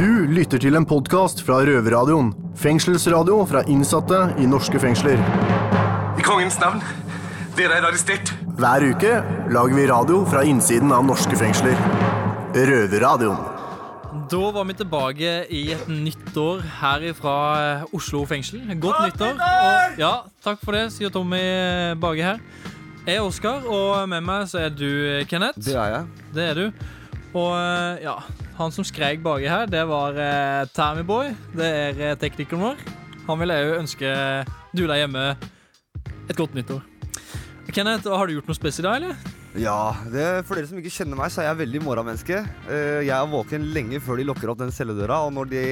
Du lytter til en podkast fra Røverradioen. Fengselsradio fra innsatte i norske fengsler. I kongens navn, dere er arrestert. Hver uke lager vi radio fra innsiden av norske fengsler. Røverradioen. Da var vi tilbake i et nytt år her fra Oslo fengsel. Godt nyttår! Og, ja, takk for det, sier Tommy Bage her. Jeg er Oskar, og med meg så er du, Kenneth. Det er jeg. Det er du. Og ja, han som skrek baki her, det var eh, Tammyboy. Det er eh, teknikeren vår. Han vil òg ønske du der hjemme et godt nyttår. Kenneth, har du gjort noe spes i dag, eller? Ja, det, For dere som ikke kjenner meg, så er jeg veldig morgenmenneske. Eh, Jeg er våken lenge før de lukker opp den celledøra, og når de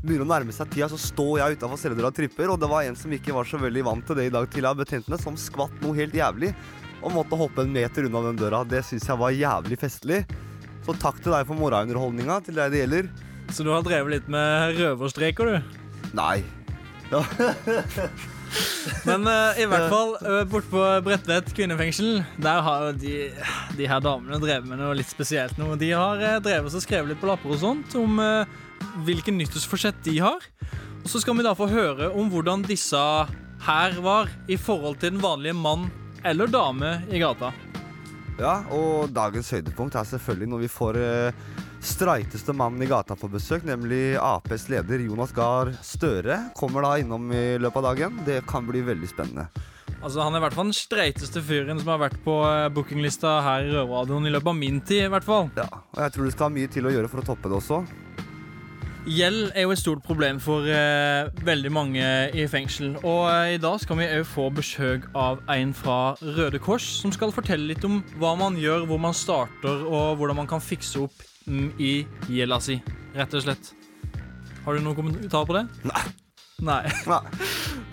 begynner å nærme seg tida, så står jeg utafor celledøra og tripper, og det var en som ikke var så veldig vant til det i dag til av betjentene, som skvatt noe helt jævlig og måtte hoppe en meter unna den døra. Det syns jeg var jævlig festlig. Så takk til deg for morgenunderholdninga, til deg det gjelder. Så du har drevet litt med røverstreker, du? Nei. Men uh, i hvert fall uh, borte på Bredtvet kvinnefengsel, der har jo de, de her damene drevet med noe litt spesielt. Noe. De har uh, drevet og skrevet litt på lapper og sånt om uh, hvilken nyttårsforsett de har. Og så skal vi da få høre om hvordan disse her var i forhold til den vanlige mann eller dame i gata. Ja, og dagens høydepunkt er selvfølgelig når vi får eh, streiteste mannen i gata på besøk, nemlig Aps leder Jonas Gahr Støre. Kommer da innom i løpet av dagen. Det kan bli veldig spennende. Altså Han er i hvert fall den streiteste fyren som har vært på eh, bookinglista her i Røverradioen i løpet av min tid. i hvert fall Ja, og jeg tror du skal ha mye til å gjøre for å toppe det også. Gjeld er jo et stort problem for eh, veldig mange i fengsel. Og eh, i dag skal vi òg få besøk av en fra Røde Kors, som skal fortelle litt om hva man gjør, hvor man starter, og hvordan man kan fikse opp mm, i gjelda si. Rett og slett. Har du noen kommentar på det? Nei. Nei. Nei,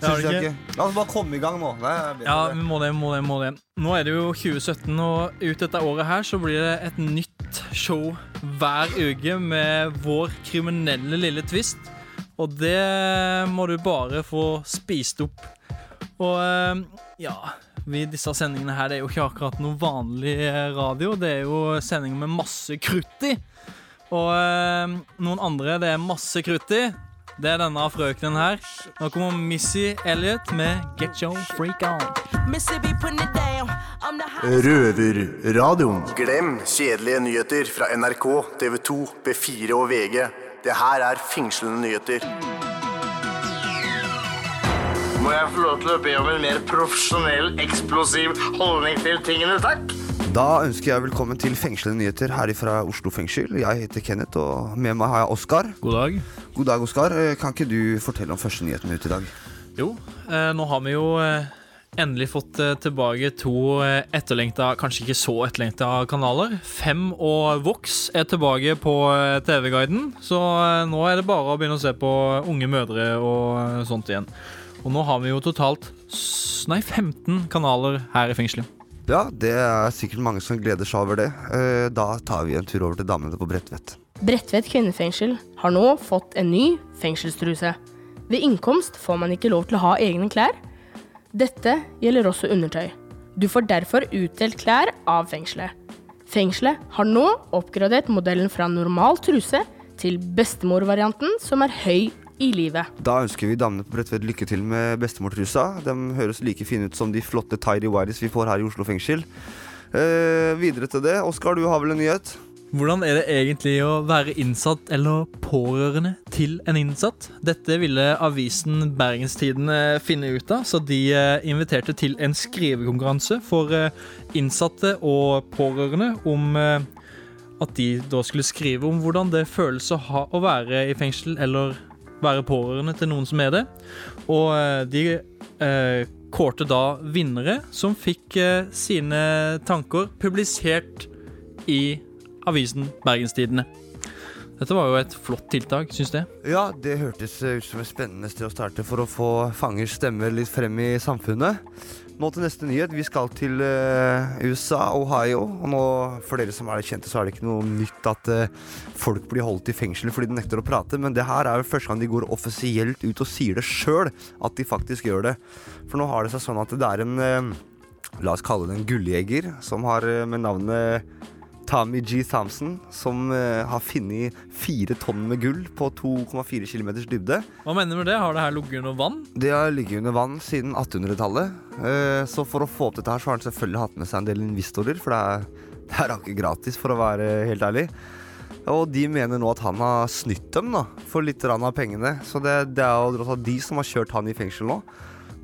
syns jeg ikke. La oss bare komme i gang nå. Det er. Ja, vi må det, må det, må det. Nå er det jo 2017, og ut dette året her så blir det et nytt show hver uke med vår kriminelle lille twist. Og det må du bare få spist opp. Og eh, ja vi, Disse sendingene her det er jo ikke akkurat noe vanlig eh, radio. Det er jo sendinger med masse krutt i. Og øh, noen andre det er masse krutt i. Det er denne frøkenen her. Nå kommer Missy Elliot med Get Your Freak On. Mississippi putting it down. I'm the hottest. Røverradioen. Glem kjedelige nyheter fra NRK, TV 2, B4 og VG. Det her er fengslende nyheter. Må jeg få lov til å be om en mer profesjonell, eksplosiv holdning til tingene, takk? Da ønsker jeg velkommen til Fengslende nyheter her fra Oslo fengsel. Jeg heter Kenneth, og med meg har jeg Oskar. God dag. God dag, Oskar. Eh, Kan ikke du fortelle om første nyheten ut i dag? Jo, eh, nå har vi jo eh, endelig fått tilbake to etterlengta, kanskje ikke så etterlengta kanaler. Fem og Vox er tilbake på TV-guiden, så nå er det bare å begynne å se på Unge mødre og sånt igjen. Og nå har vi jo totalt nei, 15 kanaler her i fengselet. Ja, det er sikkert mange som gleder seg over det. Eh, Da tar vi en tur over til damene på Bredtvet. Bredtvet kvinnefengsel har nå fått en ny fengselstruse. Ved innkomst får man ikke lov til å ha egne klær. Dette gjelder også undertøy. Du får derfor utdelt klær av fengselet. Fengselet har nå oppgradert modellen fra normal truse til bestemorvarianten, som er høy i livet. Da ønsker vi damene på Bredtvet lykke til med bestemortrusa. De høres like fine ut som de flotte tidy Wires vi får her i Oslo fengsel. Eh, videre til det. Oskar, du har vel en nyhet? Hvordan er det egentlig å være innsatt eller pårørende til en innsatt? Dette ville avisen Bergenstidene finne ut av, så de eh, inviterte til en skrivekonkurranse for eh, innsatte og pårørende om eh, at de da skulle skrive om hvordan det føles å, ha, å være i fengsel eller være pårørende til noen som er det. Og eh, de eh, kårte da vinnere som fikk eh, sine tanker publisert i avisen Bergenstidene. Dette var jo et flott tiltak, syns jeg. Ja, det hørtes ut som et spennende sted å starte for å få fangers stemmer litt frem i samfunnet. Nå til neste nyhet. Vi skal til uh, USA, Ohio. Og nå, for dere som er kjente, så er det ikke noe nytt at uh, folk blir holdt i fengsel fordi de nekter å prate, men det her er jo første gang de går offisielt ut og sier det sjøl, at de faktisk gjør det. For nå har det seg sånn at det er en uh, La oss kalle det en gulljeger som har med navnet Tommy G. Thompson, som eh, har funnet fire tonn med gull på 2,4 km dybde. Hva mener du med det? Har det her ligget under vann? Det har ligget under vann siden 1800-tallet. Eh, så for å få opp dette her, så har han selvfølgelig hatt med seg en del investorer, for det er, det er ikke gratis, for å være helt ærlig. Og de mener nå at han har snytt dem da, for litt av pengene. Så det, det er jo de som har kjørt han i fengsel nå.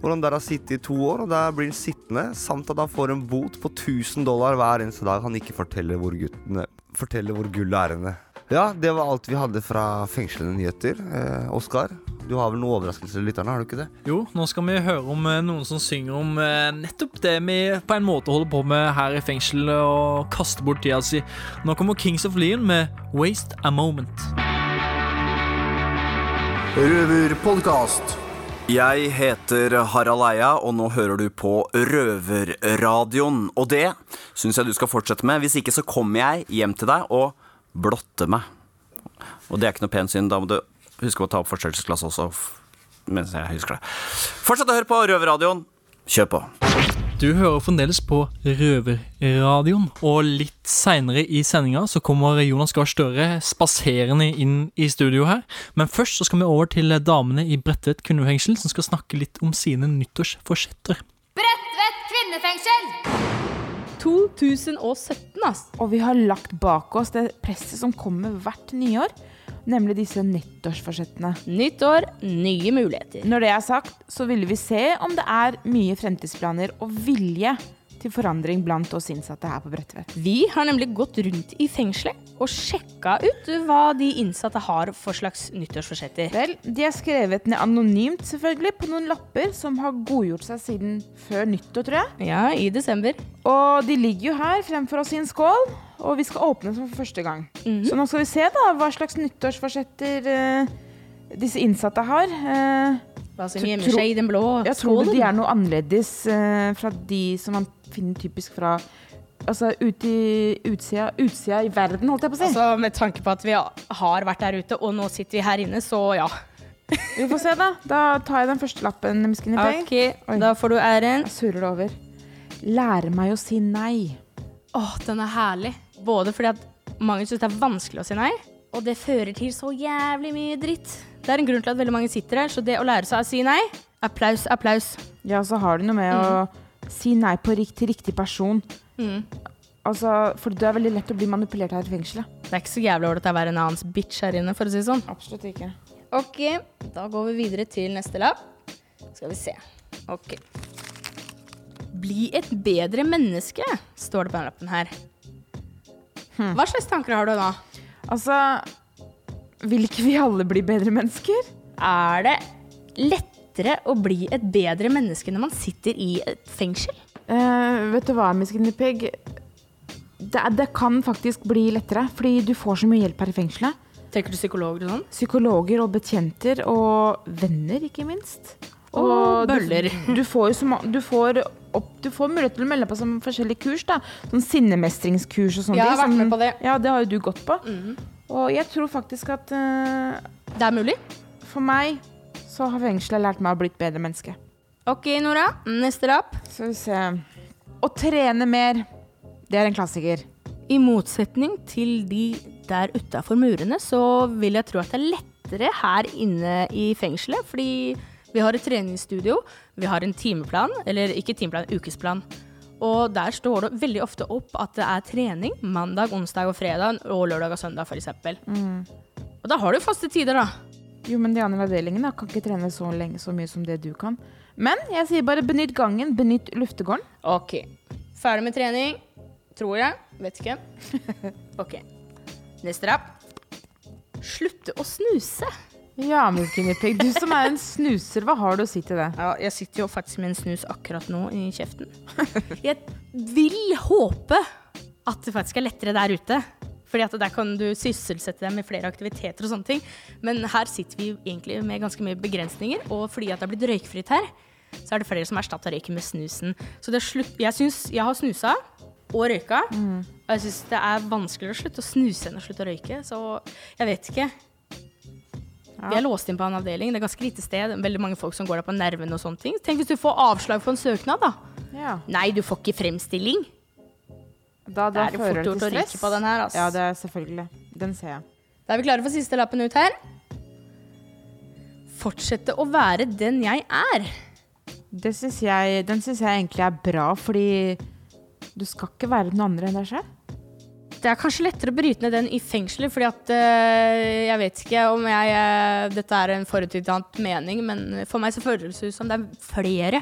Hvor han der har sittet i to år, og der blir han sittende, samt at han får en bot på 1000 dollar hver eneste dag han ikke forteller hvor, guttene, forteller hvor gullet er henne. Ja, det var alt vi hadde fra fengslende nyheter. Eh, Oskar, du har vel noen overraskelser til lytterne, har du ikke det? Jo, nå skal vi høre om eh, noen som synger om eh, nettopp det vi på en måte holder på med her i fengselet og kaster bort tida si. Nå kommer Kings of Leon med Waste a Moment. Røverpodkast. Jeg heter Harald Eia, og nå hører du på Røverradioen. Og det syns jeg du skal fortsette med. Hvis ikke så kommer jeg hjem til deg og blotter meg. Og det er ikke noe pent syn. Da må du huske å ta opp forstørrelsesglasset også, mens jeg husker det. Fortsett å høre på Røverradioen. Kjør på. Du hører fremdeles på Røverradioen, og litt seinere i sendinga så kommer Jonas Gahr Støre spaserende inn i studio her. Men først så skal vi over til damene i Bredtvet kvinnefengsel, som skal snakke litt om sine nyttårsforsetter. Bredtvet kvinnefengsel! 2017, ass. Og vi har lagt bak oss det presset som kommer hvert nyår, nemlig disse nyttårsforsettene. Nytt år, nye muligheter. Når det er sagt, så ville vi se om det er mye fremtidsplaner og vilje til forandring blant oss innsatte her på Bredtvet. Vi har nemlig gått rundt i fengselet og sjekka ut hva de innsatte har for slags nyttårsforsetter. Vel, de har skrevet ned anonymt, selvfølgelig, på noen lapper som har godgjort seg siden før nyttår, tror jeg. Ja, i desember. Og de ligger jo her fremfor oss i en skål, og vi skal åpne som for første gang. Så nå skal vi se da hva slags nyttårsforsetter eh, disse innsatte har. Eh, Hva som gjemmer seg i den blå skålen? jeg tror de er noe annerledes eh, fra de som man finner typisk fra Altså ut i utsida, utsida i verden, holdt jeg på å si. Altså, Med tanke på at vi har vært der ute, og nå sitter vi her inne, så ja. vi får se, da. Da tar jeg den første lappen, Miss Guinea Pig. Ok, Oi. da får du æren. Jeg surrer det over. Lære meg å si nei. Å, den er herlig. Både fordi at mange syns det er vanskelig å si nei, og det fører til så jævlig mye dritt. Det er en grunn til at veldig mange sitter her, så det å lære seg å si nei Applaus, applaus. Ja, så har det noe med å si nei på rikt, til riktig person. Altså, for det er veldig lett å bli manipulert her i fengselet. Det er ikke så jævlig ålreit å være en annens bitch her inne, for å si det sånn. Absolutt ikke. Ok, da går vi videre til neste lapp. Skal vi se. Ok. Bli et bedre menneske, står det på denne lappen her. Hva slags tanker har du da? Altså, vil ikke vi alle bli bedre mennesker? Er det lettere å bli et bedre menneske når man sitter i et fengsel? Uh, vet du hva, Miss Guinea Det, det kan faktisk bli lettere, fordi du får så mye hjelp her i fengselet. Tenker du psykologer og sånn? Psykologer og betjenter og venner, ikke minst. Og og bøller. Du, får jo så du får, opp, du får mulighet til å melde på som forskjellige kurs. da Sånn sinnemestringskurs og sånne jeg har vært med på det. Ja, det har jo du gått på. Og jeg tror faktisk at uh, Det er mulig. for meg så har fengselet lært meg å bli et bedre menneske. Ok, Nora. Neste lapp. Skal vi se Å trene mer, det er en klassiker. I motsetning til de der utafor murene, så vil jeg tro at det er lettere her inne i fengselet. Fordi vi har et treningsstudio, vi har en timeplan, eller ikke timeplan, ukesplan. Og der står det veldig ofte opp at det er trening mandag, onsdag og fredag, og lørdag og søndag f.eks. Og da har du faste tider, da. Jo, men de andre avdelingene kan ikke trene så lenge så mye som det du kan. Men jeg sier bare benytt gangen, benytt luftegården. Ok. Ferdig med trening. Tror jeg. Vet ikke. Ok. Neste rapp. Slutte å snuse. Ja, min Guinea du som er en snuser, hva har du å si til det? Ja, jeg sitter jo faktisk med en snus akkurat nå i kjeften. Jeg vil håpe at det faktisk er lettere der ute. Fordi at der kan du sysselsette deg med flere aktiviteter og sånne ting. Men her sitter vi egentlig med ganske mye begrensninger, og fordi at det har blitt røykfritt her, så er det flere som erstatter røyken med snusen. Så er jeg syns jeg har snusa og røyka, og jeg syns det er vanskeligere å slutte å snuse enn å slutte å røyke, så jeg vet ikke. Vi er låst inn på en avdeling. Det er ganske lite sted. Veldig mange folk som går der på nervene og sånne ting. Tenk hvis du får avslag på en søknad, da. Ja. Nei, du får ikke fremstilling. Da, Det er fort gjort å ryke på den her, altså. Ja, det er selvfølgelig. Den ser jeg. Da er vi klare for siste lappen ut her. Fortsette å være den jeg er. Det synes jeg, den syns jeg egentlig er bra, fordi du skal ikke være den andre enn deg sjøl. Det er kanskje lettere å bryte ned den i fengselet, fordi at eh, Jeg vet ikke om jeg eh, Dette er en forutinntatt mening, men for meg så føles det ut som det er flere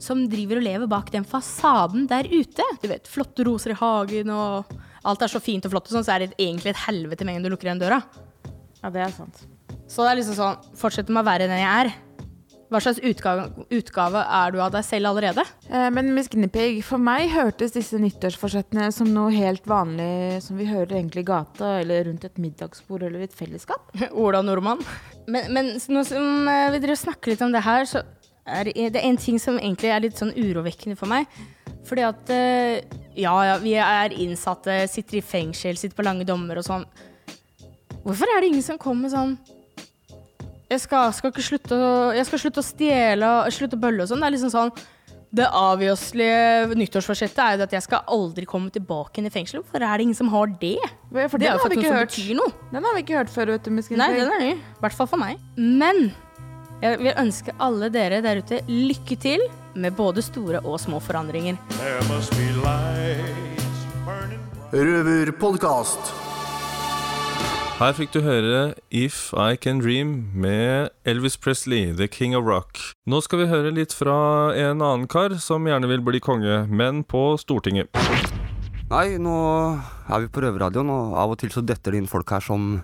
som driver og lever bak den fasaden der ute. Du vet, flotte roser i hagen og Alt er så fint og flott, og sånn, så er det egentlig et helvete med en gang du lukker igjen døra. Ja, det er sant. Så det er liksom sånn Fortsett med å være den jeg er. Hva slags utgave, utgave er du av deg selv allerede? Eh, Men Miss Guinevere, for meg hørtes disse nyttårsforsettene som noe helt vanlig som vi hører egentlig i gata, eller rundt et middagsbord eller et fellesskap. Ola Nordmann. Men, men nå som eh, vi driver og snakker litt om det her, så er det, en ting som egentlig er litt sånn urovekkende for meg. Fordi at eh, ja, ja, vi er innsatte, sitter i fengsel, sitter på lange dommer og sånn. Hvorfor er det ingen som kommer sånn jeg skal, skal ikke slutte å, jeg skal slutte å stjele og slutte å bølle og sånn. Det er liksom sånn Det avgjørelseslige nyttårsforsettet er jo at jeg skal aldri komme tilbake inn i fengsel. Hvorfor er det ingen som har det? For det er jo har vi faktisk ikke noe som betyr noe. Den har vi ikke hørt før, vet du, Nei, den er ny. I hvert fall for meg. Men jeg vil ønske alle dere der ute lykke til med både store og små forandringer. Røverpodkast. Her fikk du høre If I Can Dream med Elvis Presley, The King of Rock. Nå skal vi høre litt fra en annen kar som gjerne vil bli konge, men på Stortinget. Nei, nå er vi på Røverradioen, og av og til så detter det inn folk her som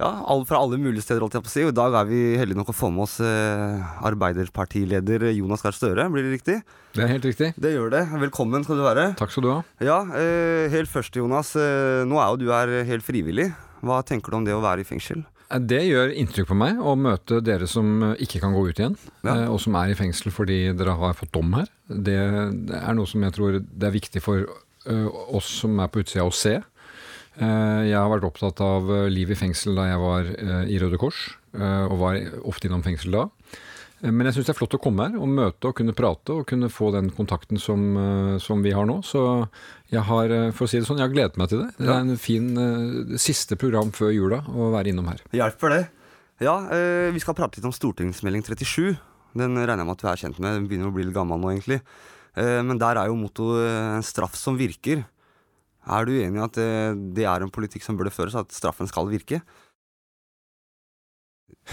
ja, all, fra alle mulige steder, holdt jeg på å si. Og i dag er vi heldige nok å få med oss eh, Arbeiderpartileder Jonas Gahr Støre, blir det riktig? Det er helt riktig. Det gjør det. Velkommen skal du være. Takk skal du ha. Ja, eh, helt først Jonas. Eh, nå er jo du her helt frivillig. Hva tenker du om det å være i fengsel? Eh, Det gjør inntrykk på meg å møte dere som eh, ikke kan gå ut igjen, Ja. eh, og som er i fengsel fordi dere har fått dom her. Det, er noe som jeg tror det er viktig for oss som er på utsida å se. Jeg har vært opptatt av liv i fengsel da jeg var i Røde Kors, og var ofte innom fengsel da. Eh, Men jeg syns det er flott å komme her og møte og kunne prate og kunne få den kontakten som, eh, som vi har nå. Så jeg har, eh, for å si det sånn, jeg har gledet meg til det. Det er en fin siste program før jula å være innom her. Hjelper det. Ja, vi skal prate litt om stortingsmelding 37. Den regner jeg med at du er kjent med. Den begynner å bli litt gammel nå, egentlig. Men der er jo mottoet eh, 'en straff som virker'. Er du enig i at det er en politikk som burde føres, at straffen skal virke?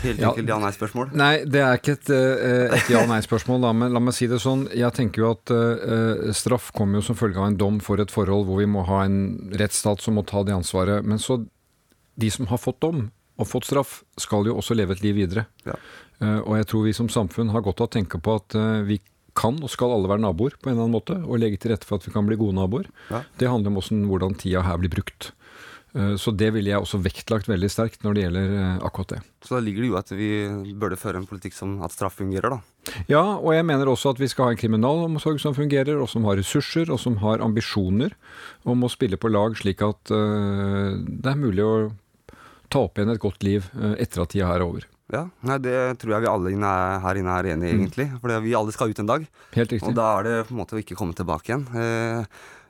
Helt enkelt ja-nei-spørsmål. Nei, det er ikke et, eh, et ja-nei-spørsmål, men la meg si det sånn. Jeg tenker jo at uh, straff kommer jo som følge av en dom for et forhold hvor vi må ha en rettsstat som må ta det ansvaret. Men så de som har fått dom og fått straff, skal jo også leve et liv videre. Eh, og jeg tror vi som samfunn har godt av å tenke på at uh, vi kan og skal alle være naboer på en eller annen måte, og legge til rette for at vi kan bli gode naboer. Ja. Det handler om hvordan tida her blir brukt. Eh, Så det ville jeg også vektlagt veldig sterkt når det gjelder eh, akkurat det. Så da ligger det jo at vi burde føre en politikk som at straff fungerer, da. Ja, og jeg mener også at vi skal ha en kriminalomsorg som fungerer, og som har ressurser, og som har ambisjoner om å spille på lag slik at eh, det er mulig å ta opp igjen et godt liv etter at tida er over. Ja, nei, Det tror jeg vi alle inne er, her inne er enig i, Mm. egentlig. For vi alle skal ut en dag. Helt riktig. Og da er det på en måte å ikke komme tilbake igjen. Eh,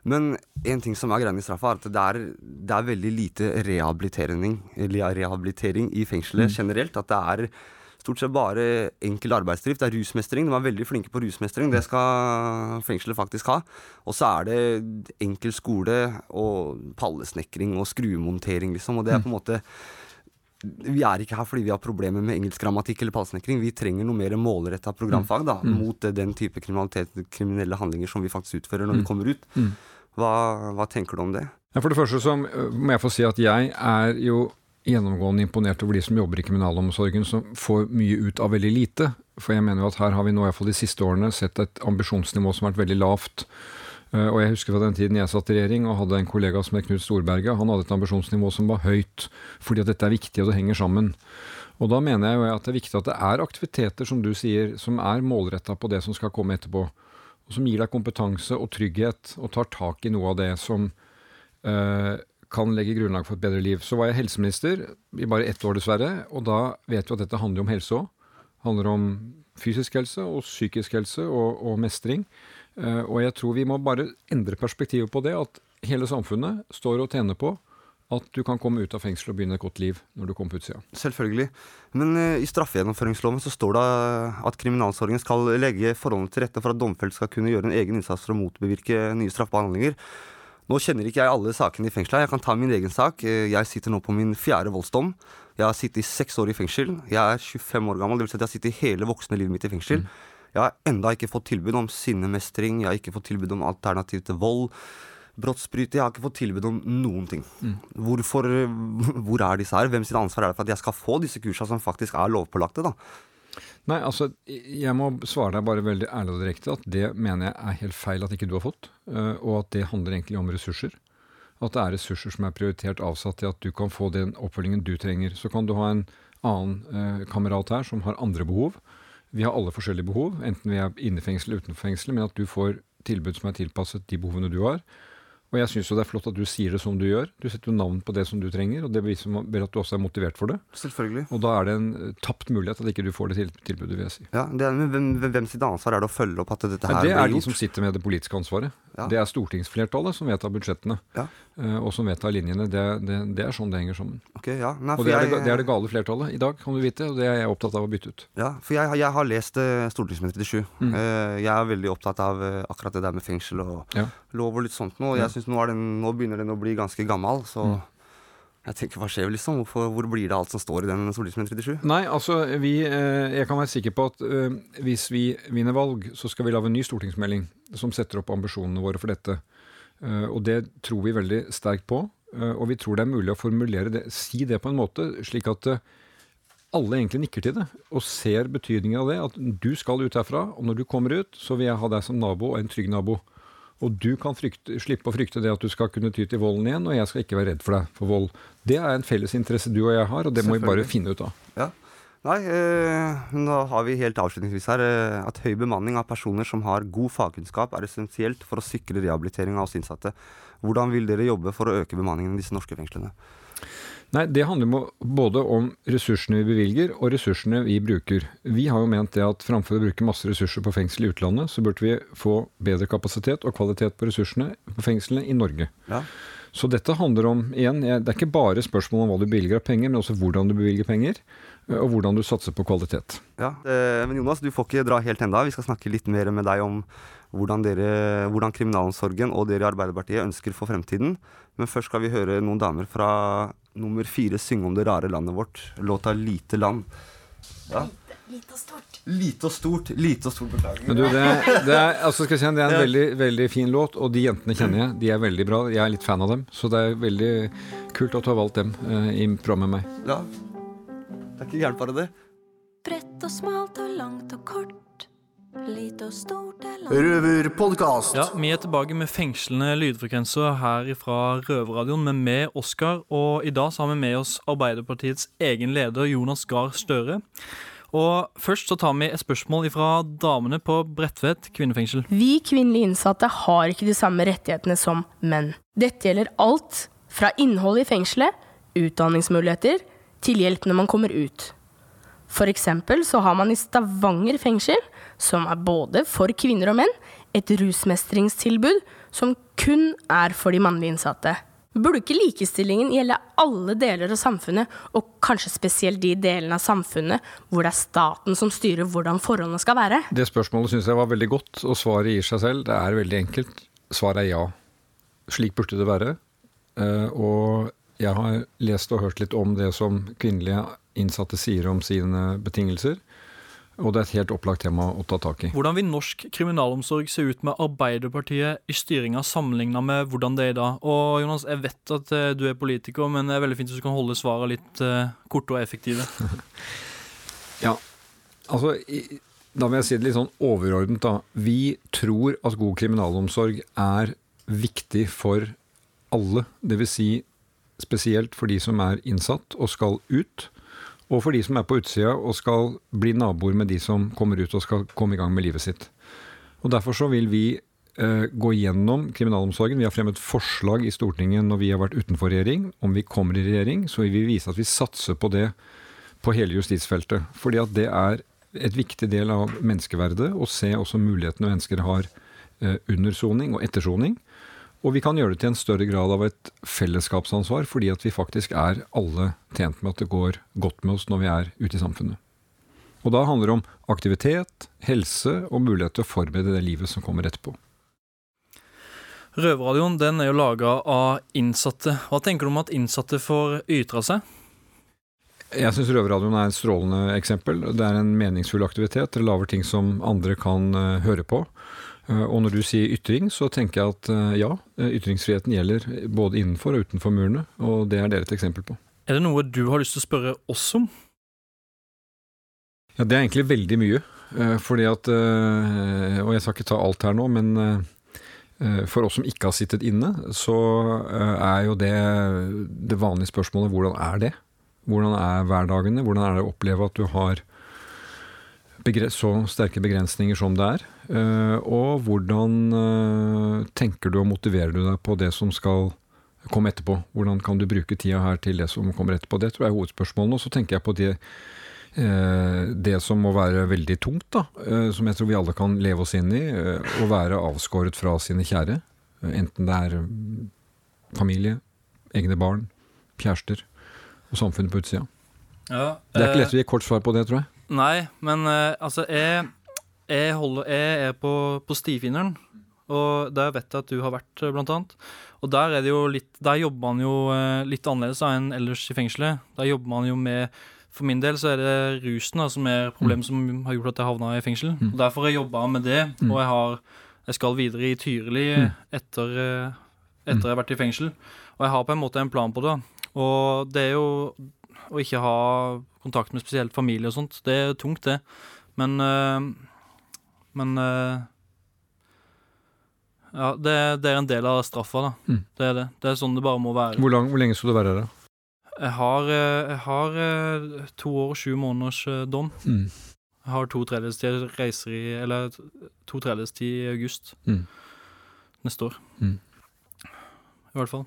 men en ting som er greia med straffa, er at det er, det er veldig lite rehabilitering, rehabilitering i fengselet Mm. generelt. At det er stort sett bare enkel arbeidsdrift. Det er rusmestring. De er veldig flinke på rusmestring. Det skal fengselet faktisk ha. Og så er det enkel skole og pallesnekring og skruemontering, liksom. Og det er på en måte vi er ikke her fordi vi har problemer med engelsk grammatikk eller pallesnekring. Vi trenger noe mer målretta programfag da, Mm. mot eh, den type kriminelle handlinger som vi faktisk utfører når Mm. vi kommer ut. Mm. Hva, hva tenker du om det? Ja, for det første så må jeg få si at jeg er jo gjennomgående imponert over de som jobber i kriminalomsorgen, som får mye ut av veldig lite. For jeg mener jo at her har vi nå i hvert fall de siste årene sett et ambisjonsnivå som har vært veldig lavt. Eh, Og jeg husker fra den tiden jeg satt i regjering og hadde en kollega som het Knut Storberget. Han hadde et ambisjonsnivå som var høyt, fordi at dette er viktig og det henger sammen. Og da mener jeg jo at det er viktig at det er aktiviteter, som du sier, som er målretta på det som skal komme etterpå. Og som gir deg kompetanse og trygghet, og tar tak i noe av det som eh, kan legge grunnlag for et bedre liv. Så var jeg helseminister i bare ett år, dessverre. Og da vet vi at dette handler om helse òg. handler om fysisk helse og psykisk helse og, og mestring. Eh, og jeg tror vi må bare endre perspektivet på det. At hele samfunnet står og tjener på at du kan komme ut av fengsel og begynne et godt liv når du kommer på utsida. Selvfølgelig. Men uh, i straffegjennomføringsloven så står det at kriminalsorgen skal legge forholdene til rette for at domfelte skal kunne gjøre en egen innsats for å motbevirke nye straffbare handlinger. Nå kjenner ikke jeg alle sakene i fengselet. Jeg kan ta min egen sak. Eh, Jeg sitter nå på min fjerde voldsdom. Jeg har sittet i seks år i fengsel. Jeg er 25 år gammel, dvs. Si at jeg har sittet hele voksne livet mitt i fengsel. Jeg har enda ikke fått tilbud om sinnemestring, jeg har ikke fått tilbud om alternativ til vold. Brottsbryter. Jeg har ikke fått tilbud om noen ting. Hvorfor, hvor er disse her? Hvem sitt ansvar er det for at jeg skal få disse kursene som faktisk er lovpålagte? da? Nei, altså, jeg må svare deg bare veldig ærlig og direkte at det mener jeg er helt feil at ikke du har fått, eh, og at det handler egentlig om ressurser. At det er ressurser som er prioritert avsatt til at du kan få den oppfølgingen du trenger. Så kan du ha en annen eh, kamerat her som har andre behov. Vi har alle forskjellige behov, enten vi er inne i fengsel eller utenfor fengsel, men at du får tilbud som er tilpasset de behovene du har. Og jeg syns jo det er flott at du sier det som du gjør. Du setter jo navn på det som du trenger, og det viser vel at du også er motivert for det. Selvfølgelig. Og da er det en eh, tapt mulighet at ikke du får det til tilbudet, vil jeg si. Ja, det er, men hvem, hvem- sitt ansvar er det å følge opp at dette her det er de som sitter med det politiske ansvaret. Ja. Det er stortingsflertallet som vedtar budsjettene, Ja. eh, og som vedtar linjene. Det, det, det er sånn det henger sammen. Okay, ja. Nei, og det er, jeg- det, er det gale flertallet i dag, kan du vite, og det er jeg opptatt av å bytte ut. Ja, for jeg, jeg har lest uh, Stortingsmelding 37. Mm. Uh, jeg er veldig opptatt av uh, akkurat det der med fengsel og lov og litt sånt Ja. jeg synes nå, den, nå begynner den å bli ganske gammel, så Mm. Jeg tenker hva skjer liksom? Hvorfor, hvor blir det alt som står i den Solismen 37? Nei, altså, vi, eh, jeg kan være sikker på at eh, hvis vi vinner valg, så skal vi lage en ny stortingsmelding som setter opp ambisjonene våre for dette. Eh, og det tror vi veldig sterkt på. og vi tror det er mulig å formulere det, si det på en måte slik at alle egentlig nikker til det og ser betydningen av det. At du skal ut herfra, og når du kommer ut, så vil jeg ha deg som nabo og en trygg nabo. Og du kan frykte, slippe å frykte det at du skal kunne ty til volden igjen, og jeg skal ikke være redd for deg for vold. Det er en felles interesse du og jeg har, og det må vi bare finne ut av. Ja. Nei, eh, nå har vi helt avslutningsvis her eh, at høy bemanning av personer som har god fagkunnskap, er essensielt for å sikre rehabilitering av oss innsatte. Hvordan vil dere jobbe for å øke bemanningen i disse norske fengslene? Nei, Det handler både om ressursene vi bevilger og ressursene vi bruker. Vi har jo ment det at framfor å bruke masse ressurser på fengsel i utlandet, så burde vi få bedre kapasitet og kvalitet på ressursene på fengslene i Norge. Ja. Så dette handler om, igjen, det er ikke bare spørsmål om hva du bevilger av penger, men også hvordan du bevilger penger, eh, og hvordan du satser på kvalitet. Ja, eh, Men Jonas, du får ikke dra helt enda. Vi skal snakke litt mer med deg om hvordan, dere, hvordan kriminalomsorgen og dere i Arbeiderpartiet ønsker for fremtiden. Men først skal vi høre noen damer fra nummer fire synge om det rare landet vårt. Låta 'Lite land'. Ja. Lite og stort. Lite og stort. Lite og stort, beklager. Du, det, det, er, altså skal jeg si, det er en veldig, veldig fin låt, og de jentene kjenner jeg. De er veldig bra. Jeg er litt fan av dem, så det er veldig kult at du har valgt dem eh, i programmet med meg. Ja. Det er ikke gærent, bare det. Bredt og smalt og langt og kort. Lite og stort er Røverpodkast. Ja, Vi er tilbake med fengslende lydfrekvenser her fra Røverradioen med meg, Oskar. Og i dag så har vi med oss Arbeiderpartiets egen leder, Jonas Gahr Støre. Og først så tar vi et spørsmål fra damene på Bredtvet kvinnefengsel. Vi kvinnelige innsatte har ikke de samme rettighetene som menn. Dette gjelder alt fra innhold i fengselet, utdanningsmuligheter, til hjelp når man kommer ut. For eksempel så har man i Stavanger fengsel, som er både for kvinner og menn, et rusmestringstilbud som kun er for de mannlige innsatte. Burde ikke likestillingen gjelde alle deler av samfunnet, og kanskje spesielt de delene av samfunnet hvor det er staten som styrer hvordan forholdene skal være? Det spørsmålet syns jeg var veldig godt, og svaret gir seg selv. Det er veldig enkelt. Svaret er ja. Slik burde det være. Eh, Og jeg har lest og hørt litt om det som kvinnelige innsatte sier om sine betingelser. Og det er et helt opplagt tema å ta tak i. Hvordan vil norsk kriminalomsorg se ut med Arbeiderpartiet i styringa sammenligna med hvordan det er i dag? Og Jonas, jeg vet at eh, du er politiker, men det er veldig fint hvis du kan holde svaret litt eh, korte og effektive. Ja, altså Da vil jeg si det litt sånn overordnet, da. Vi tror at god kriminalomsorg er viktig for alle. Dvs. Si spesielt for de som er innsatt og skal ut. Og for de som er på utsida og skal bli naboer med de som kommer ut og skal komme i gang med livet sitt. Og Derfor så vil vi eh, gå gjennom kriminalomsorgen. Vi har fremmet forslag i Stortinget når vi har vært utenfor regjering. Om vi kommer i regjering, så vil vi vise at vi satser på det på hele justisfeltet. Fordi at det er et viktig del av menneskeverdet å se også mulighetene mennesker har eh, under soning og etter soning. Og vi kan gjøre det til en større grad av et fellesskapsansvar, fordi at vi faktisk er alle tjent med at det går godt med oss når vi er ute i samfunnet. Og da handler det om aktivitet, helse og mulighet til å forberede det livet som kommer etterpå. Røverradioen den er jo laga av innsatte. Hva tenker du om at innsatte får ytre seg? Jeg syns Røverradioen er et strålende eksempel. Det er en meningsfull aktivitet. Dere lager ting som andre kan uh, høre på. Uh, og når du sier ytring, så tenker jeg at uh, ja, ytringsfriheten gjelder både innenfor og utenfor murene. Og det er dere et eksempel på. Er det noe du har lyst til å spørre oss om? Ja, det er egentlig veldig mye. fordi at Og jeg skal ikke ta alt her nå, men for oss som ikke har sittet inne, så er jo det det vanlige spørsmålet hvordan er det? Hvordan er hverdagene? Hvordan er det å oppleve at du har så sterke begrensninger som det er? Uh, og hvordan uh, tenker du og motiverer du deg på det som skal komme etterpå? Hvordan kan du bruke tida her til det som kommer etterpå? Det tror jeg er hovedspørsmålene. Og så tenker jeg på det, uh, det som må være veldig tungt, da. som jeg tror vi alle kan leve oss inn i. Å være avskåret fra sine kjære. enten det er familie, egne barn, kjærester og samfunnet på utsida. Ja, det er ikke eh, lett å gi kort svar på det, tror jeg. Nei, men eh, altså, jeg, jeg, holder, jeg er på, på Stifinneren, og der vet jeg at du har vært, eh, blant annet. Og der er det jo litt Der jobber man jo litt annerledes enn ellers i fengselet. Der jobber man jo med For min del så er det rusen da, som er problemet mm. som har gjort at jeg havna i fengsel. Mm. Og Derfor har jeg jobba med det, mm. og jeg, har, jeg skal videre i Tyrili mm. etter, etter jeg har vært i fengsel. Og jeg har på en måte en plan på det. Og det er jo å ikke ha kontakt med spesielt familie og sånt, det er tungt, det. Men øh, Men øh, Ja, det, det, er en del av straffa, da. Mm. Det er det. Det er sånn det bare må være. Hvor, lang, hvor lenge skal du være her, da? Jeg har, øh, jeg har to år og sju måneders dom. Mm. Jeg har to tredjedels tid reiser i Eller to tredjedels tid i august mm. neste år. Mm. I hvert fall.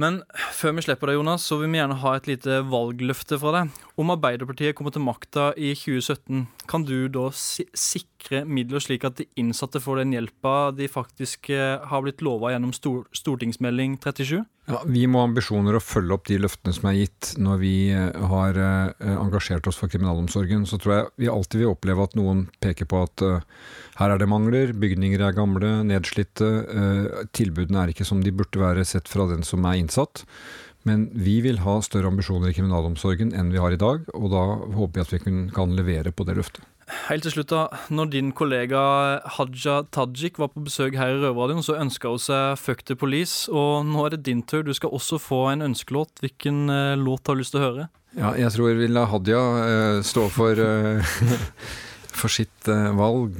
Men før vi slipper deg, Jonas, så vil vi gjerne ha et lite valgløfte fra deg. Om Arbeiderpartiet kommer til makta i 2017, kan du da sikre midler slik at de innsatte får den hjelpa de faktisk eh, har blitt lova gjennom stortingsmelding 37? Ja, vi må ha ambisjoner å følge opp de løftene som er gitt når vi eh, har eh, engasjert oss for kriminalomsorgen. Så tror jeg vi alltid vil oppleve at noen peker på at her er det mangler, bygninger er gamle, nedslitte, tilbudene er ikke som de burde være sett fra den som er innsatt. Men vi vil ha større ambisjoner i kriminalomsorgen enn vi har i dag, og da håper jeg at vi kan levere på det løftet. Helt til slutt, da. Når din kollega Haja Tajik var på besøk her i Røverradioen, så ønska hun seg 'Fuck the Police', og nå er det din tur. Du skal også få en ønskelåt. Hvilken uh, låt har du lyst til å høre? Ja, jeg tror jeg vil la Hadia uh, stå for uh, for sitt valg.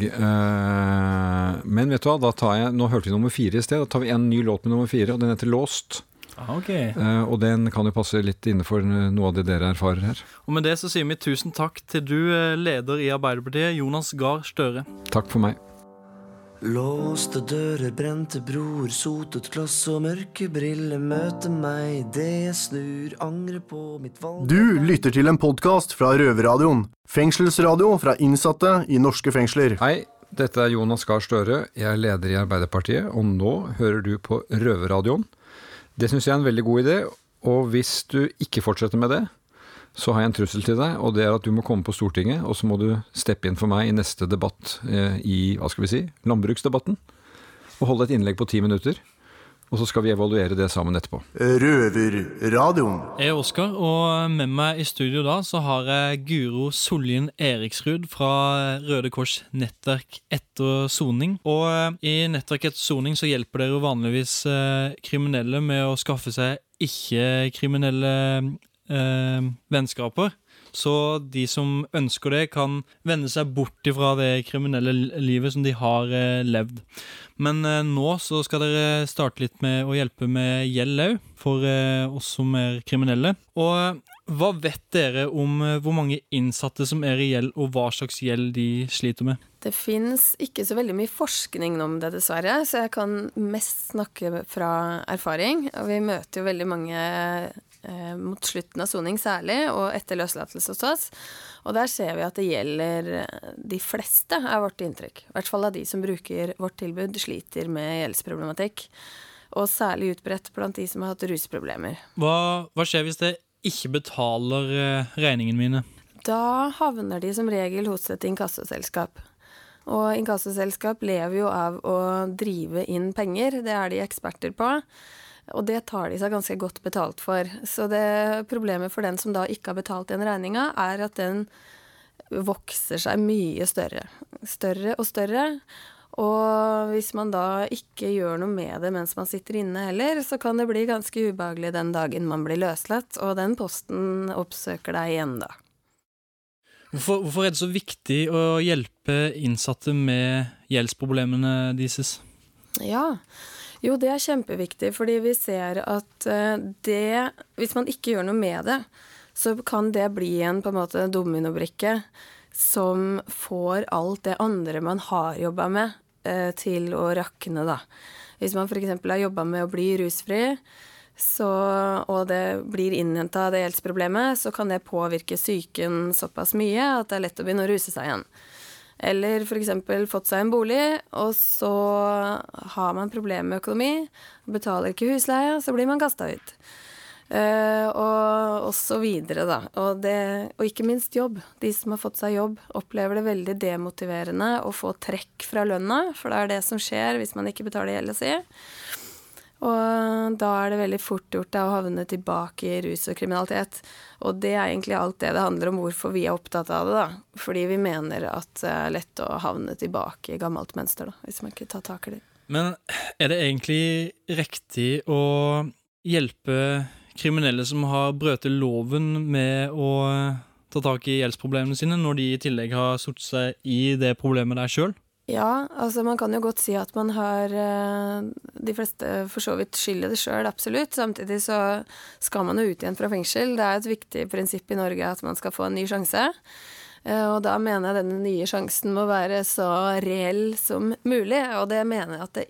men vet du hva, da tar jeg Nå hørte vi nummer fire i sted. Da tar vi en ny låt med nummer fire, og den heter 'Låst'. Ah, okay. Uh, og den kan jo passe litt innenfor noe av det dere erfarer her. Og med det så sier vi tusen takk til du, eh, leder i Arbeiderpartiet, Jonas Gahr Støre. Takk for meg. Låste dører, brente broer, sotet glass og mørke briller møter meg det jeg snur, angrer på mitt valg Du lytter til en podkast fra Røverradioen. Fengselsradio fra innsatte i norske fengsler. Hei, dette er Jonas Gahr Støre. Jeg er leder i Arbeiderpartiet, og nå hører du på Røverradioen. Det syns jeg er en veldig god idé. Og hvis du ikke fortsetter med det, så har jeg en trussel til deg, og det er at du må komme på Stortinget, og så må du steppe inn for meg i neste debatt eh, i, hva skal vi si, landbruksdebatten. Og holde et innlegg på ti minutter. Og så skal vi evaluere det sammen etterpå. Røverradioen. Jeg er Oskar, og med meg i studio da så har jeg Guro Sollien Eriksrud fra Røde Kors nettverk etter soning. Og eh, i Nettverk etter soning så hjelper dere vanligvis eh, kriminelle med å skaffe seg ikke-kriminelle eh, vennskaper. Så de som ønsker det, kan vende seg bort ifra det kriminelle livet som de har eh, levd. Men eh, nå så skal dere starte litt med å hjelpe med gjeld òg, for eh, oss som er kriminelle. Og hva vet dere om hvor mange innsatte som er i gjeld, og hva slags gjeld de sliter med? Det fins ikke så veldig mye forskning om det, dessverre, så jeg kan mest snakke fra erfaring. Og vi møter jo veldig mange eh, mot slutten av soning særlig, og etter løslatelse hos oss. Og der ser vi at det gjelder eh, de fleste, er vårt inntrykk. I hvert fall av de som bruker vårt tilbud, sliter med gjeldsproblematikk. Og særlig utbredt blant de som har hatt rusproblemer. Hva, hva skjer hvis jeg ikke betaler eh, regningene mine? Da havner de som regel hos et inkassoselskap. Og inkassoselskap lever jo av å drive inn penger, det er de eksperter på. Og det tar de seg ganske godt betalt for. Så det problemet for den som da ikke har betalt den regninga, er at den vokser seg mye større. Større og større. Og hvis man da ikke gjør noe med det mens man sitter inne heller, så kan det bli ganske ubehagelig den dagen man blir løslatt, og den posten oppsøker deg igjen da. Hvorfor, hvorfor er det så viktig å hjelpe innsatte med gjeldsproblemene deres? Ja, jo det er kjempeviktig, fordi vi ser at eh, det Hvis man ikke gjør noe med det, så kan det bli en på en måte dominobrikke som får alt det andre man har jobba med, eh, til å rakne, da. Hvis man f.eks. har jobba med å bli rusfri, så, og det blir innhenta det gjeldsproblemet, så kan det påvirke psyken såpass mye at det er lett å begynne å ruse seg igjen. Eller f.eks. fått seg en bolig, og så har man problemer med økonomi, betaler ikke husleie, så blir man kasta ut. Uh, og, og så videre, da. Og, det, og ikke minst jobb. De som har fått seg jobb, opplever det veldig demotiverende å få trekk fra lønna, for det er det som skjer hvis man ikke betaler gjelda si. Og da er det veldig fort gjort å havne tilbake i rus og kriminalitet. Og det er egentlig alt det det handler om hvorfor vi er opptatt av det, da. Fordi vi mener at det er lett å havne tilbake i gammelt mønster, da, hvis man ikke tar tak i det. Men er det egentlig riktig å hjelpe kriminelle som har brøt loven med å ta tak i gjeldsproblemene sine, når de i tillegg har satt seg i det problemet der sjøl? Ja, altså man kan jo godt si at man har eh, De fleste for så vidt skylder det sjøl, absolutt. Samtidig så skal man jo ut igjen fra fengsel. Det er et viktig prinsipp i Norge at man skal få en ny sjanse. Eh, og da mener jeg denne nye sjansen må være så reell som mulig, og det mener jeg at det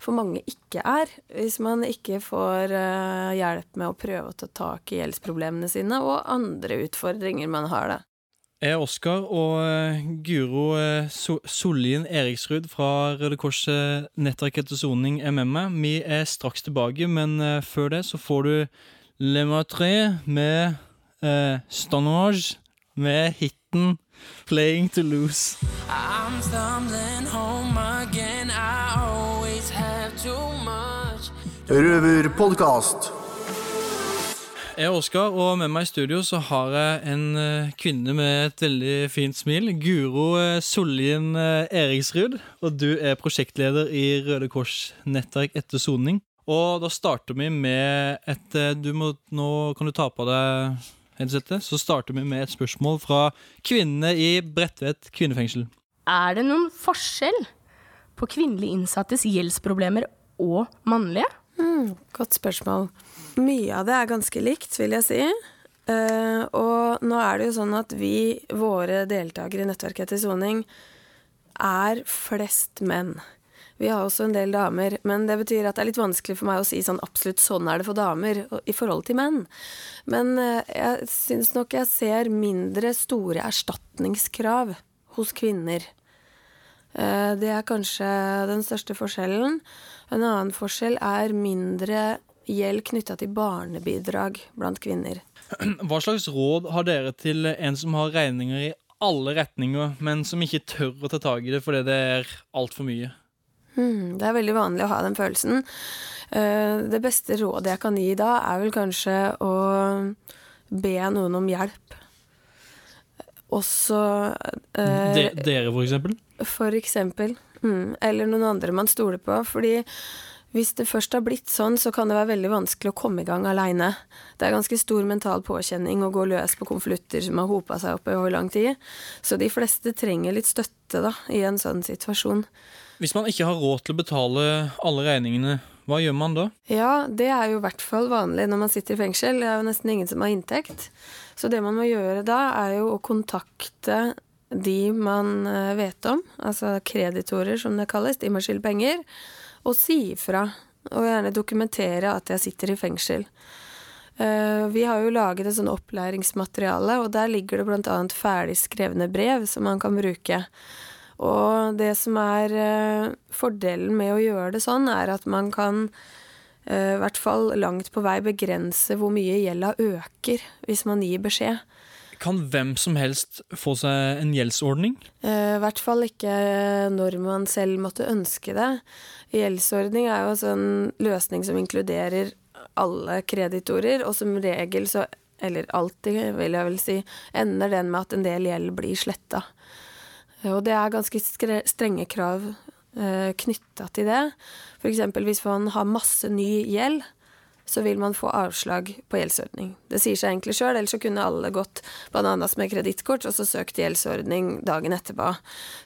for mange ikke er. Hvis man ikke får eh, hjelp med å prøve å ta tak i gjeldsproblemene sine og andre utfordringer man har, da. Jeg er Oskar, og eh, Guro eh, Sollien Eriksrud fra Røde Kors eh, nettverk etter soning er med meg. Vi er straks tilbake, men før det så får du Le Matre med eh, Stonage med hiten 'Playing to Lose'. I'm stumbling home again, I always have too much Røverpodkast. Jeg er Oskar, og med meg i studio så har jeg en uh, kvinne med et veldig fint smil. Guro uh, Sollien uh, Eriksrud. Og du er prosjektleder i Røde Kors nettverk etter soning. Og da starter vi med et du må, Nå kan du ta på deg headsetet. Så starter vi med et spørsmål fra kvinnene i Bredtvet kvinnefengsel. Er det noen forskjell på kvinnelige innsattes gjeldsproblemer og mannlige? Mm, godt spørsmål. Mye av det er ganske likt, vil jeg si. Uh, og nå er det jo sånn at vi, våre deltakere i Nettverket etter soning, er flest menn. Vi har også en del damer, men det betyr at det er litt vanskelig for meg å si sånn absolutt sånn er det for damer i forhold til menn. Men uh, jeg syns nok jeg ser mindre store erstatningskrav hos kvinner. Uh, det er kanskje den største forskjellen. En annen forskjell er mindre gjeld knytta til barnebidrag blant kvinner. Hva slags råd har dere til en som har regninger i alle retninger, men som ikke tør å ta tak i det fordi det er altfor mye? Hmm, det er veldig vanlig å ha den følelsen. Eh, det beste rådet jeg kan gi da, er vel kanskje å be noen om hjelp. Også eh, De, Dere, for eksempel? For eksempel. Mm, eller noen andre man stoler på. Fordi hvis det først har blitt sånn, så kan det være veldig vanskelig å komme i gang aleine. Det er ganske stor mental påkjenning å gå løs på konvolutter som har hopa seg opp over lang tid. Så de fleste trenger litt støtte da, i en sånn situasjon. Hvis man ikke har råd til å betale alle regningene, hva gjør man da? Ja, det er jo i hvert fall vanlig når man sitter i fengsel. Det er jo nesten ingen som har inntekt. Så det man må gjøre da, er jo å kontakte de man eh, vet om, altså kreditorer som det kalles, de må skylde penger, og si ifra. Og gjerne dokumentere at jeg sitter i fengsel. Eh, Vi har jo laget et sånn opplæringsmateriale, og der ligger det bl.a. ferdig skrevne brev som man kan bruke. Og det som er eh, fordelen med å gjøre det sånn, er at man kan eh, i hvert fall langt på vei begrense hvor mye gjelda øker hvis man gir beskjed. Kan hvem som helst få seg en gjeldsordning? I hvert fall ikke når man selv måtte ønske det. Gjeldsordning er jo en sånn løsning som inkluderer alle kreditorer, og som regel så, eller alltid vil jeg vel si, ender den med at en del gjeld blir sletta. Og det er ganske strenge krav eh, knytta til det. F.eks. hvis man har masse ny gjeld, så vil man få avslag på gjeldsordning. Det sier seg egentlig sjøl, ellers så kunne alle gått bananas med kredittkort og så søkt gjeldsordning dagen etterpå.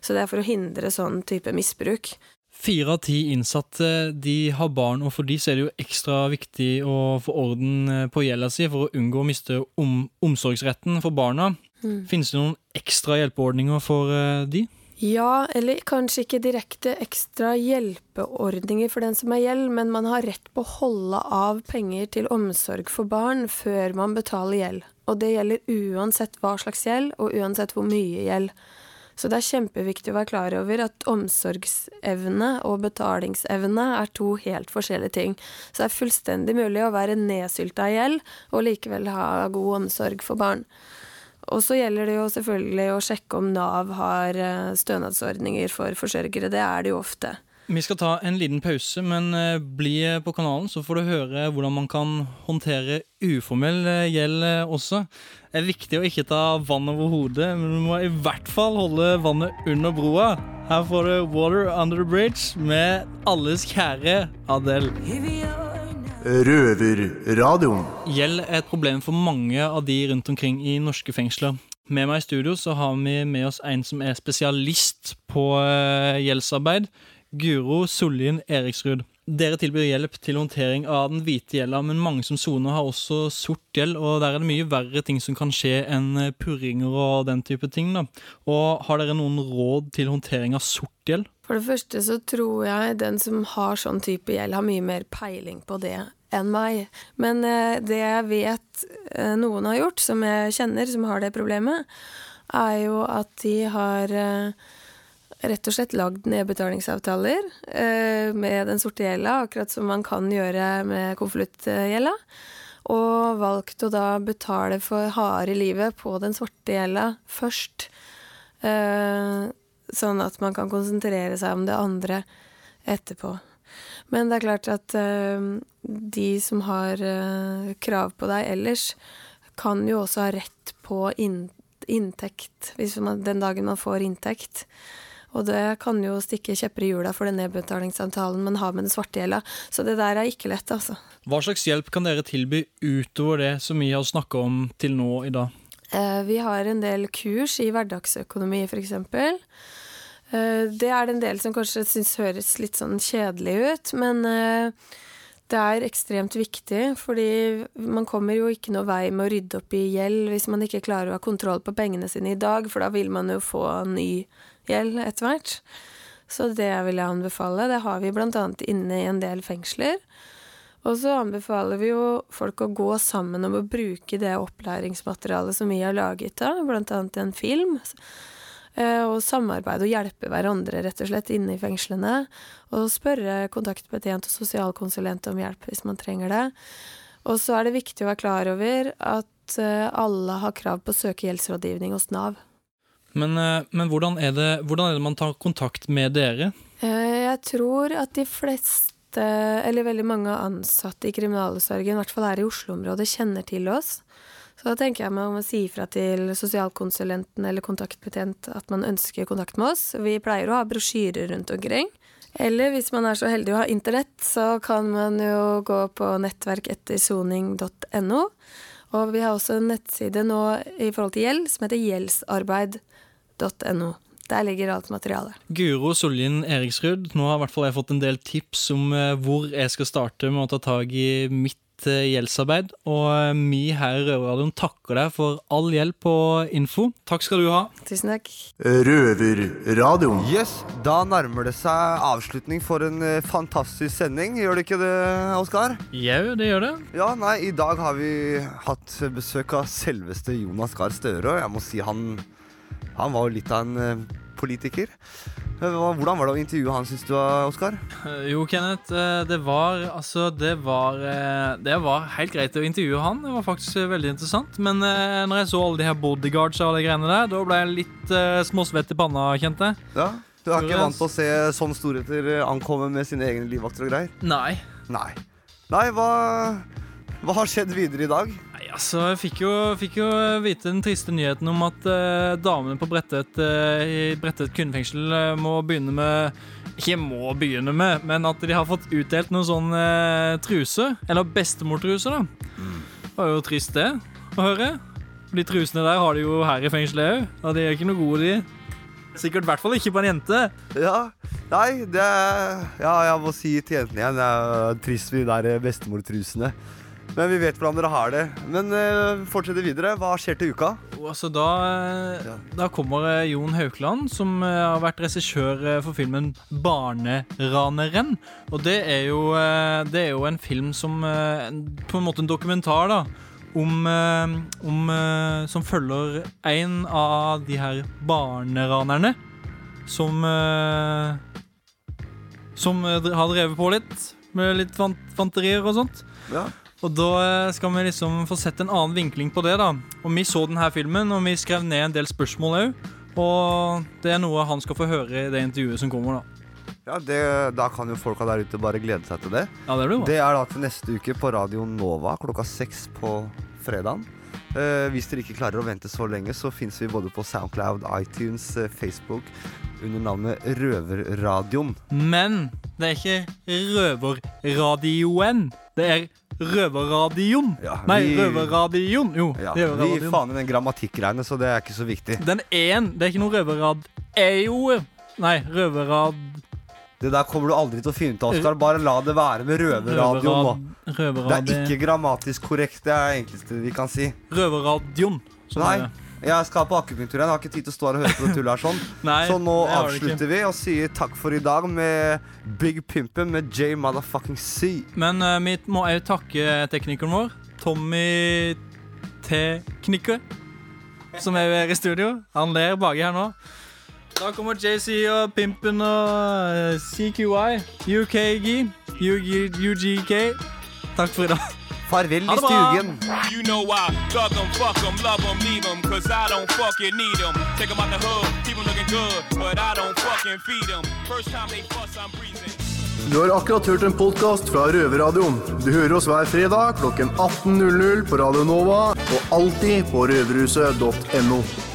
Så det er for å hindre sånn type misbruk. Fire av ti innsatte de har barn, og for de så er det jo ekstra viktig å få orden eh, på gjelda si for å unngå å miste om omsorgsretten for barna. Mm. Finnes det noen ekstra hjelpeordninger for eh, de? Ja, eller kanskje ikke direkte ekstra hjelpeordninger for den som er gjeld, men man har rett på å holde av penger til omsorg for barn før man betaler gjeld. Og det gjelder uansett hva slags gjeld, og uansett hvor mye gjeld. Så det er kjempeviktig å være klar over at omsorgsevne og betalingsevne er to helt forskjellige ting. Så det er fullstendig mulig å være nedsylta i gjeld og likevel ha god omsorg for barn. Og så gjelder det jo selvfølgelig å sjekke om Nav har eh, stønadsordninger for forsørgere. Det er det jo ofte. Vi skal ta en liten pause, men eh, bli på kanalen, så får du høre hvordan man kan håndtere uformell eh, gjeld eh, også. Det er viktig å ikke ta vann over hodet, men du må i hvert fall holde vannet under broa. Her får du Water Under the Bridge med alles kjære Adele. Røverradioen. Gjeld er et problem for mange av de rundt omkring i norske fengsler. Med meg i studio så har vi med oss en som er spesialist på eh, gjeldsarbeid. Guro Sollien Eriksrud. Dere tilbyr hjelp til håndtering av den hvite gjelda, men mange som soner har også sort gjeld, og der er det mye verre ting som kan skje enn eh, purringer og den type ting. da. Og Har dere noen råd til håndtering av sort gjeld? For det første så tror jeg den som har sånn type gjeld, har mye mer peiling på det enn meg. Men eh, det jeg vet eh, noen har gjort, som jeg kjenner, som har det problemet, er jo at de har rett og slett lagd nedbetalingsavtaler eh, med den sorte gjelda, akkurat som man kan gjøre med konvoluttgjelda. Og valgt å da betale for harde livet på den svarte gjelda først. Eh, sånn at man kan konsentrere seg om det andre etterpå. Men det er klart at eh, de som har krav på deg ellers, kan jo også ha rett på inntekt hvis man, den dagen man får inntekt. Og det kan jo stikke kjepper i hjula for den nedbetalingsavtalen man har med den svarte gjelda. Så det der er ikke lett, altså. Hva slags hjelp kan dere tilby utover det som vi har snakka om til nå i dag? Eh, Vi har en del kurs i hverdagsøkonomi, f.eks. Det er det en del som kanskje syns høres litt sånn kjedelig ut, men eh, det er ekstremt viktig, fordi man kommer jo ikke noe vei med å rydde opp i gjeld hvis man ikke klarer å ha kontroll på pengene sine i dag, for da vil man jo få ny gjeld etter hvert. Så det vil jeg anbefale. Det har vi annet inne i en del fengsler. Og så anbefaler vi jo folk å gå sammen om å bruke det opplæringsmaterialet som vi har laget, da, blant annet en film. Eh, Og samarbeide og hjelpe hverandre, rett og slett, inne i fengslene. Og spørre kontaktbetjent og sosialkonsulent om hjelp hvis man trenger det. Og så er det viktig å være klar over at eh, alle har krav på å søke gjeldsrådgivning hos Nav. Men, eh, men hvordan, er det, hvordan er det man tar kontakt med dere? Eh, Jeg tror at de fleste, eller veldig mange ansatte i kriminalomsorgen, i hvert fall her i Oslo-området, kjenner til oss. Så da tenker jeg meg om å si ifra til sosialkonsulenten eller kontaktbetjent at man ønsker kontakt med oss. Vi pleier å ha brosjyrer rundt omkring. Eller hvis man er så heldig å ha internett, så kan man jo gå på nettverkettersoning.no. Og vi har også en nettside nå i forhold til gjeld som heter gjeldsarbeid.no. Der ligger alt materialet. Guro Sollien Eriksrud, nå har i hvert fall jeg fått en del tips om eh, hvor jeg skal starte med å ta tak i mitt litt eh, gjeldsarbeid. Og eh, vi her i Røverradioen takker deg for all hjelp og info. Takk skal du ha. Tusen takk. Røverradioen. Yes, Da nærmer det seg avslutning for en eh, fantastisk sending. Gjør det ikke det, Oskar? Jau, det gjør det. Ja, nei, I dag har vi hatt besøk av selveste Jonas Gahr Støre. Og jeg må si han, han var jo litt av en politiker. Hvordan var det å intervjue han, syns du, Oskar? Eh, Jo, Kenneth, eh, det var altså Det var eh, Det var helt greit å intervjue han. Det var faktisk veldig interessant. Men når jeg så alle de her bodyguards og alle de greiene der, da ble jeg litt småsvett i panna, kjente jeg. Ja, Du er ikke vant til å se sånne storheter ankomme med sine egne livvakter og greier? Nei. Nei. Nei, hva, hva har skjedd videre i dag? Altså, jeg fikk jo, fikk jo vite den triste nyheten om at uh, damene på Bredtvet uh, i Bredtvet kvinnefengsel uh, må begynne med Ikke må begynne med, men at de har fått utdelt noen sånn uh, truse. Eller bestemortruse, da. Det var jo trist, det, å høre. De trusene der har de jo her i fengselet òg, og de er ikke noe gode, de. Sikkert i hvert fall ikke på en jente. Ja, nei, det er Ja, jeg må si til jentene igjen. Det er trist med de der eh, bestemortrusene. Men vi vet hvordan dere har det. Men uh, fortsett videre. Hva skjer til uka? Altså da, eh, da kommer eh, Jon Haukeland, som har vært regissør for filmen 'Barneraneren'. Og det er jo, det er jo en film som På en måte en dokumentar, da. Om, om Som følger en av de her barneranerne. Som Som har drevet på litt. Med litt fant fanterier og sånt. Ja. Og da eh, skal vi liksom få sett en annen vinkling på det. da Og Vi så denne filmen, og vi skrev ned en del spørsmål òg. Og det er noe han skal få høre i det intervjuet som kommer. da Ja, det, Da kan jo folka der ute bare glede seg til det. Ja, Det blir bra. Det er da til neste uke på Radio Nova klokka seks på fredagen. Eh, hvis dere ikke klarer å vente så lenge, så fins vi både på Soundcloud, iTunes, eh, Facebook under navnet Røverradioen. Men det er ikke Røverradioen. Det er Røverradioen. Nei, vi- Røverradioen. Jo, Ja, er vi Røverradioen. faen i den grammatikkgreiene, så det er ikke så viktig. Den én, det er ikke noe røverrad... Er jo Nei, røverrad... Det der kommer du aldri til å finne ut av, Oskar. Bare la det være med Røverradioen. Røverrad- Røverrad- Det er ikke grammatisk korrekt. Det er det enkleste vi kan si. Røverradioen. Nei, det. Jeg skal på akupunktur igjen. Har ikke tid til å stå her og høre på det tullet her sånn. Nei, så nå avslutter vi og sier takk for i dag med Big Pimpen med J Motherfucking C. Men uh, vi må òg takke teknikeren vår, Tommy Tekniker, som er her i studio. Han ler baki her nå. Da kommer JC og Pimpen og eh, CQI, UKG, UG, UGK. Takk for i dag. Farvel i stugen. You know I thug them, fuck them, love them, leave them. cause I don't fucking need them. Take them out the hood, keep them looking good, but I don't fucking feed them. First time they fuss, I'm breezing. Du har akkurat hørt en podkast fra Røverradioen. Du hører oss hver fredag klokken 18.00 på Radio Nova og alltid på røverhuset.no.